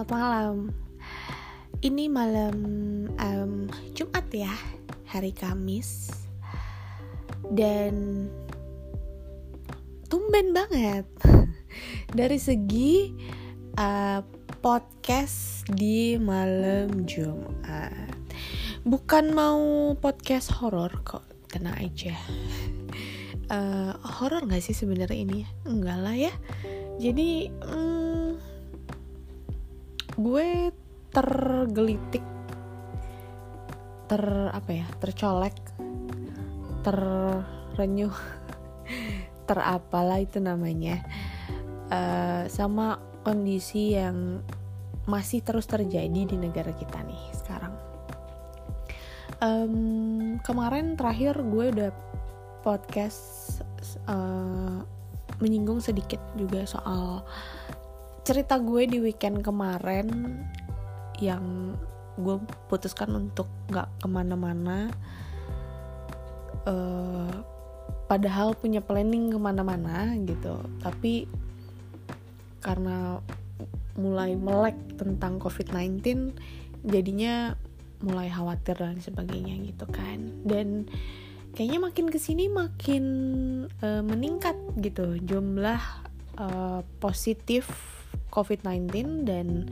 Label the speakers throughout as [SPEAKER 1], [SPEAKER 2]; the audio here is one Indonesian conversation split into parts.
[SPEAKER 1] selamat malam. Ini malam um, Jumat ya, hari Kamis. Dan tumben banget dari segi uh, podcast di malam Jumat. Bukan mau podcast horor kok, tenang aja. Uh, horor gak sih sebenarnya ini? Enggak lah ya. Jadi hmm, gue tergelitik ter apa ya tercolek terrenyuh terapalah itu namanya. Uh, sama kondisi yang masih terus terjadi di negara kita nih sekarang. Um, kemarin terakhir gue udah podcast uh, menyinggung sedikit juga soal cerita gue di weekend kemarin yang gue putuskan untuk nggak ke mana-mana uh, padahal punya planning ke mana-mana gitu. Tapi karena mulai melek tentang covid-19 jadinya mulai khawatir dan sebagainya gitu kan. Dan kayaknya makin ke sini makin uh, meningkat gitu jumlah uh, positif COVID-19 dan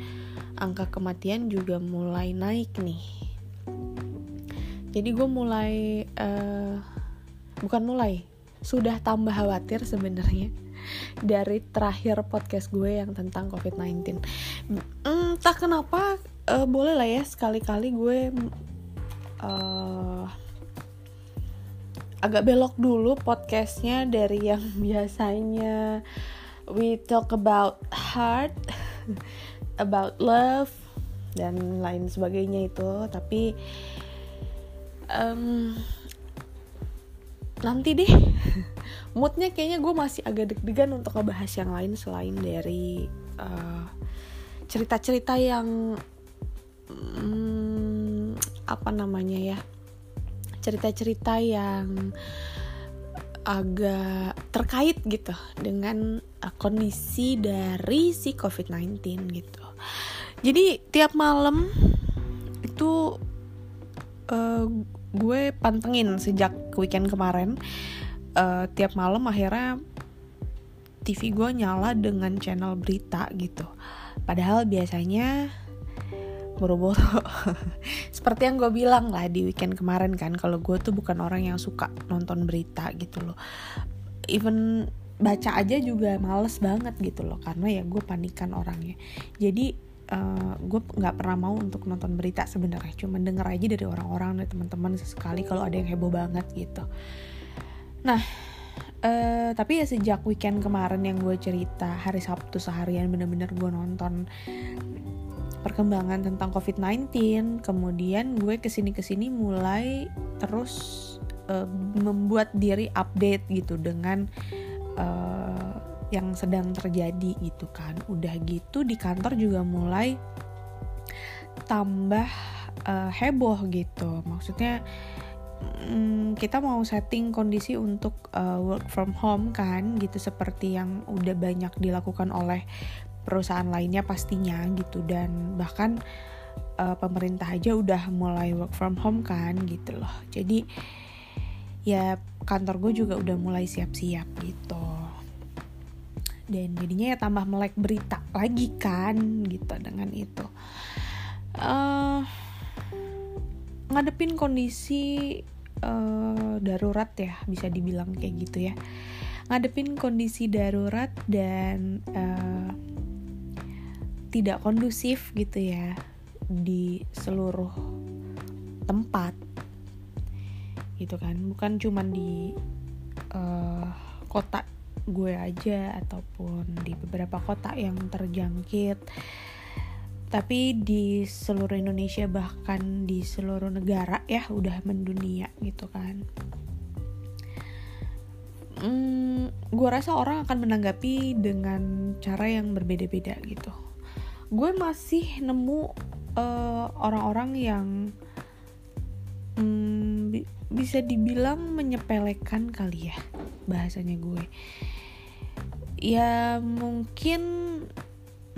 [SPEAKER 1] angka kematian juga mulai naik nih. Jadi gue mulai uh, bukan mulai, sudah tambah khawatir sebenarnya dari terakhir podcast gue yang tentang COVID-19. Hmm, tak kenapa uh, boleh lah ya sekali-kali gue uh, agak belok dulu podcastnya dari yang biasanya we talk about heart about love dan lain sebagainya itu. Tapi um, nanti deh. Moodnya kayaknya gue masih agak deg-degan untuk ngebahas yang lain selain dari uh, cerita-cerita yang um, apa namanya ya cerita-cerita yang agak terkait gitu dengan uh, kondisi dari si COVID-19 gitu. Jadi tiap malam itu uh, gue pantengin sejak weekend kemarin. Uh, tiap malam akhirnya TV gue nyala dengan channel berita gitu. Padahal biasanya boro-boro. Seperti yang gue bilang lah di weekend kemarin kan kalau gue tuh bukan orang yang suka nonton berita gitu loh. Even baca aja juga males banget gitu loh karena ya gue panikan orangnya. Jadi uh, gue nggak pernah mau untuk nonton berita sebenarnya cuma denger aja dari orang-orang dari teman-teman sesekali kalau ada yang heboh banget gitu. Nah Uh, tapi ya sejak weekend kemarin yang gue cerita hari Sabtu seharian bener-bener gue nonton perkembangan tentang COVID-19, kemudian gue ke sini-kesini mulai terus uh, membuat diri update gitu dengan uh, yang sedang terjadi gitu kan. Udah gitu di kantor juga mulai tambah uh, heboh gitu. Maksudnya um, kita mau setting kondisi untuk uh, work from home kan gitu seperti yang udah banyak dilakukan oleh perusahaan lainnya pastinya gitu. Dan bahkan uh, pemerintah aja udah mulai work from home kan gitu loh. Jadi ya kantor gue juga udah mulai siap-siap gitu. Dan jadinya ya tambah melek berita lagi kan gitu dengan itu. Uh, ngadepin kondisi uh, darurat ya bisa dibilang kayak gitu ya. Ngadepin kondisi darurat dan uh, tidak kondusif gitu ya di seluruh tempat gitu kan. Bukan cuman di uh, kota gue aja ataupun di beberapa kota yang terjangkit tapi di seluruh Indonesia bahkan di seluruh negara ya udah mendunia gitu kan. Hmm, gue rasa orang akan menanggapi dengan cara yang berbeda-beda gitu gue masih nemu uh, orang-orang yang um, bi bisa dibilang menyepelekan kali ya bahasanya gue. Ya mungkin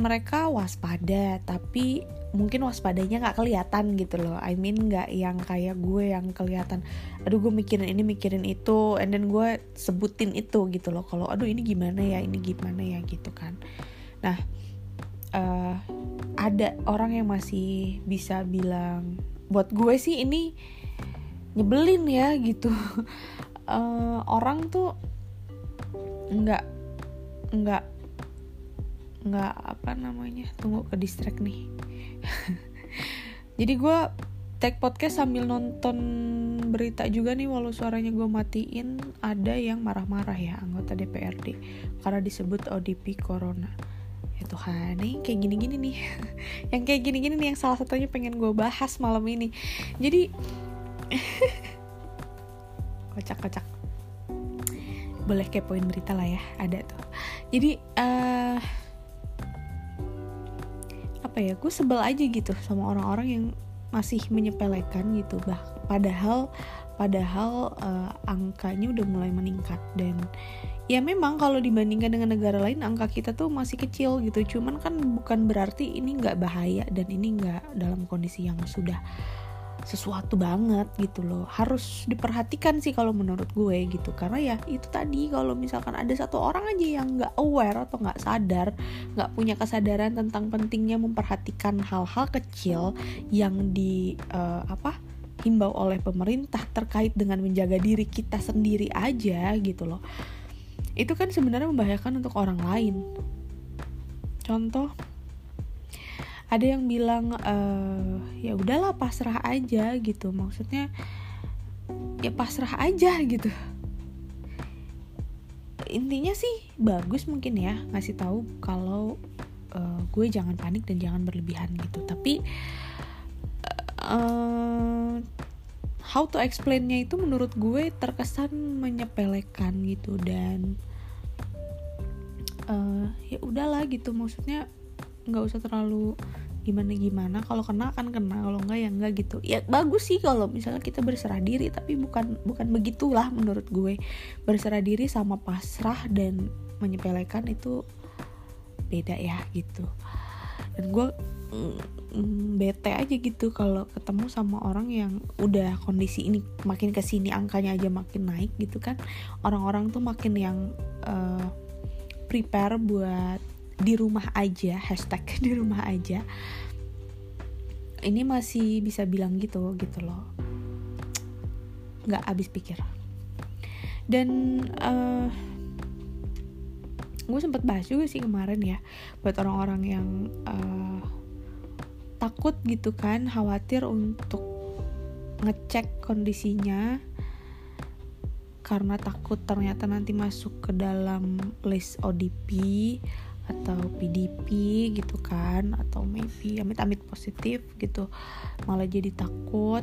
[SPEAKER 1] mereka waspada tapi mungkin waspadanya nggak kelihatan gitu loh. I mean nggak yang kayak gue yang kelihatan aduh gue mikirin ini mikirin itu and then gue sebutin itu gitu loh. Kalau aduh ini gimana ya ini gimana ya gitu kan. Nah uh, ada orang yang masih bisa bilang buat gue sih ini nyebelin ya gitu. Uh, orang tuh nggak nggak nggak apa namanya tunggu ke distract nih. Jadi gue take podcast sambil nonton berita juga nih walau suaranya gue matiin ada yang marah-marah ya anggota DPRD karena disebut ODP Corona ya Tuhan nih kayak gini-gini nih. Yang kayak gini-gini nih yang salah satunya pengen gue bahas malam ini. Jadi kocak-kocak. Boleh kepoin berita lah ya ada tuh. Jadi uh, apa ya gue sebel aja gitu sama orang-orang yang masih menyepelekan gitu. Bah padahal padahal uh, angkanya udah mulai meningkat dan ya memang kalau dibandingkan dengan negara lain angka kita tuh masih kecil gitu. Cuman kan bukan berarti ini nggak bahaya dan ini nggak dalam kondisi yang sudah sesuatu banget gitu loh. Harus diperhatikan sih kalau menurut gue gitu. Karena ya itu tadi kalau misalkan ada satu orang aja yang nggak aware atau nggak sadar nggak punya kesadaran tentang pentingnya memperhatikan hal-hal kecil yang di uh, apa himbau oleh pemerintah terkait dengan menjaga diri kita sendiri aja gitu loh itu kan sebenarnya membahayakan untuk orang lain. Contoh ada yang bilang e, ya udahlah pasrah aja gitu. Maksudnya ya pasrah aja gitu. Intinya sih bagus mungkin ya ngasih tahu kalau uh, gue jangan panik dan jangan berlebihan gitu. Tapi uh, how to explainnya itu menurut gue terkesan menyepelekan gitu dan uh, ya udahlah gitu. Maksudnya nggak usah terlalu gimana gimana kalau kena akan kena kalau enggak ya enggak gitu. Ya bagus sih kalau misalnya kita berserah diri tapi bukan bukan begitulah menurut gue. Berserah diri sama pasrah dan menyepelekan itu beda ya gitu dan gue mm, bete aja gitu kalau ketemu sama orang yang udah kondisi ini makin ke sini angkanya aja makin naik gitu kan. Orang-orang tuh makin yang uh, prepare buat di rumah aja hashtag di rumah aja. Ini masih bisa bilang gitu gitu loh. Nggak habis pikir. Dan uh, gue sempet bahas juga sih kemarin ya buat orang-orang yang uh, takut gitu kan khawatir untuk ngecek kondisinya karena takut ternyata nanti masuk ke dalam list ODP atau PDP gitu kan atau maybe amit-amit positif gitu malah jadi takut.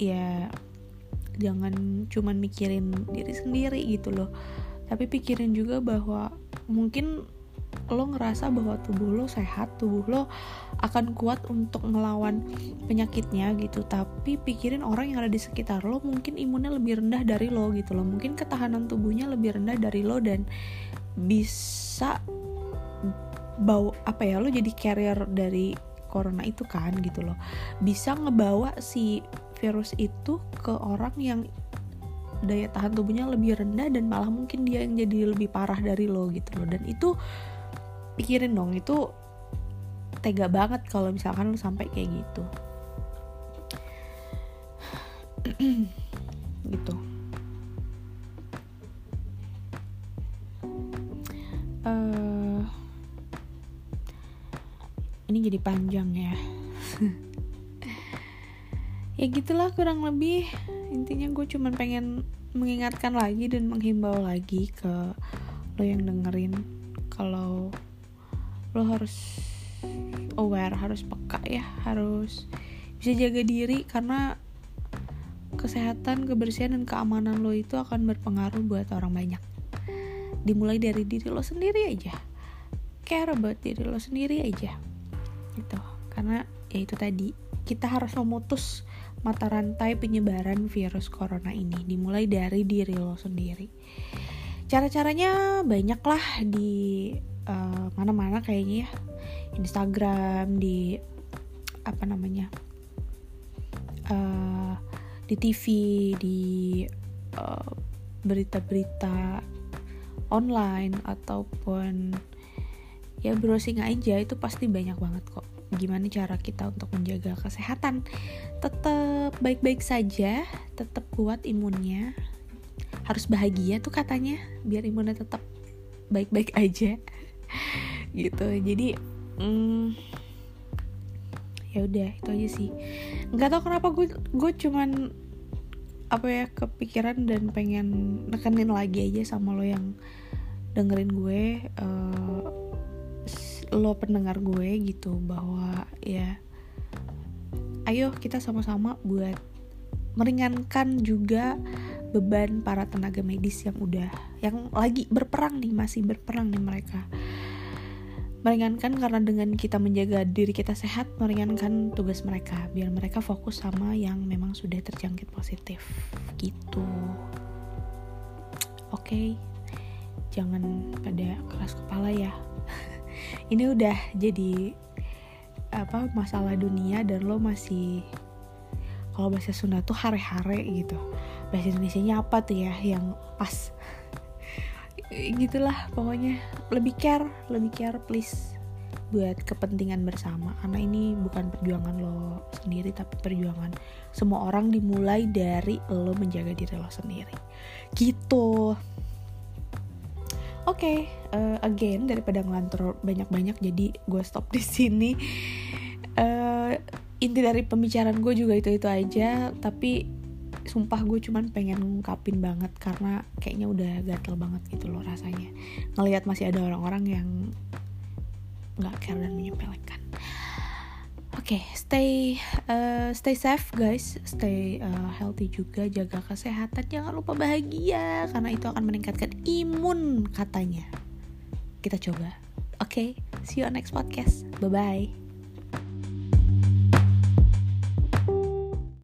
[SPEAKER 1] Ya jangan cuman mikirin diri sendiri gitu loh. Tapi pikirin juga bahwa mungkin lo ngerasa bahwa tubuh lo sehat, tubuh lo akan kuat untuk melawan penyakitnya gitu. Tapi pikirin orang yang ada di sekitar lo mungkin imunnya lebih rendah dari lo gitu loh. Mungkin ketahanan tubuhnya lebih rendah dari lo dan bisa bau apa ya lo jadi carrier dari corona itu kan gitu loh bisa ngebawa si virus itu ke orang yang daya tahan tubuhnya lebih rendah dan malah mungkin dia yang jadi lebih parah dari lo gitu loh. Dan itu pikirin dong itu tega banget kalau misalkan lo sampai kayak gitu. Gitu. Ini jadi panjang ya. Ya gitulah kurang lebih intinya gue cuma pengen mengingatkan lagi dan menghimbau lagi ke lo yang dengerin kalau lo harus aware harus peka ya harus bisa jaga diri karena kesehatan kebersihan dan keamanan lo itu akan berpengaruh buat orang banyak. Dimulai dari diri lo sendiri aja. Care about diri lo sendiri aja. Gitu. Karena ya itu tadi kita harus memutus mata rantai penyebaran virus corona ini dimulai dari diri lo sendiri. Cara-caranya banyak lah di uh, mana-mana kayaknya ya. Instagram di apa namanya uh, di TV di uh, berita-berita online ataupun ya browsing aja itu pasti banyak banget kok gimana cara kita untuk menjaga kesehatan. Tetap baik-baik saja tetap kuat imunnya. Harus bahagia tuh katanya biar imunnya tetap baik-baik aja. Gitu jadi hmm, ya udah itu aja sih. Nggak tau kenapa gue gue cuman apa ya kepikiran dan pengen nekenin lagi aja sama lo yang dengerin gue uh, lo pendengar gue gitu bahwa ya ayo kita sama-sama buat meringankan juga beban para tenaga medis yang udah yang lagi berperang nih masih berperang nih mereka meringankan karena dengan kita menjaga diri kita sehat meringankan tugas mereka biar mereka fokus sama yang memang sudah terjangkit positif gitu oke okay. jangan pada keras kepala ya ini udah jadi apa masalah dunia dan lo masih kalau bahasa Sunda tuh hare-hare gitu. Bahasa Indonesia nya apa tuh ya yang pas? Gitulah pokoknya. Lebih care lebih care please buat kepentingan bersama. Karena ini bukan perjuangan lo sendiri tapi perjuangan semua orang dimulai dari lo menjaga diri lo sendiri. Gitu Oke, okay, uh, eh, again daripada ngelantur banyak-banyak jadi gue stop di sini. Uh, inti dari pembicaraan gue juga itu-itu aja, tapi sumpah gue cuman pengen ngungkapin banget karena kayaknya udah gatel banget gitu loh rasanya. Ngelihat masih ada orang-orang yang nggak care dan menyepelekan. Oke, okay, stay uh, stay safe guys, stay uh, healthy juga, jaga kesehatan, jangan lupa bahagia karena itu akan meningkatkan imun katanya. Kita coba. Oke, okay, see you on next podcast. Bye bye.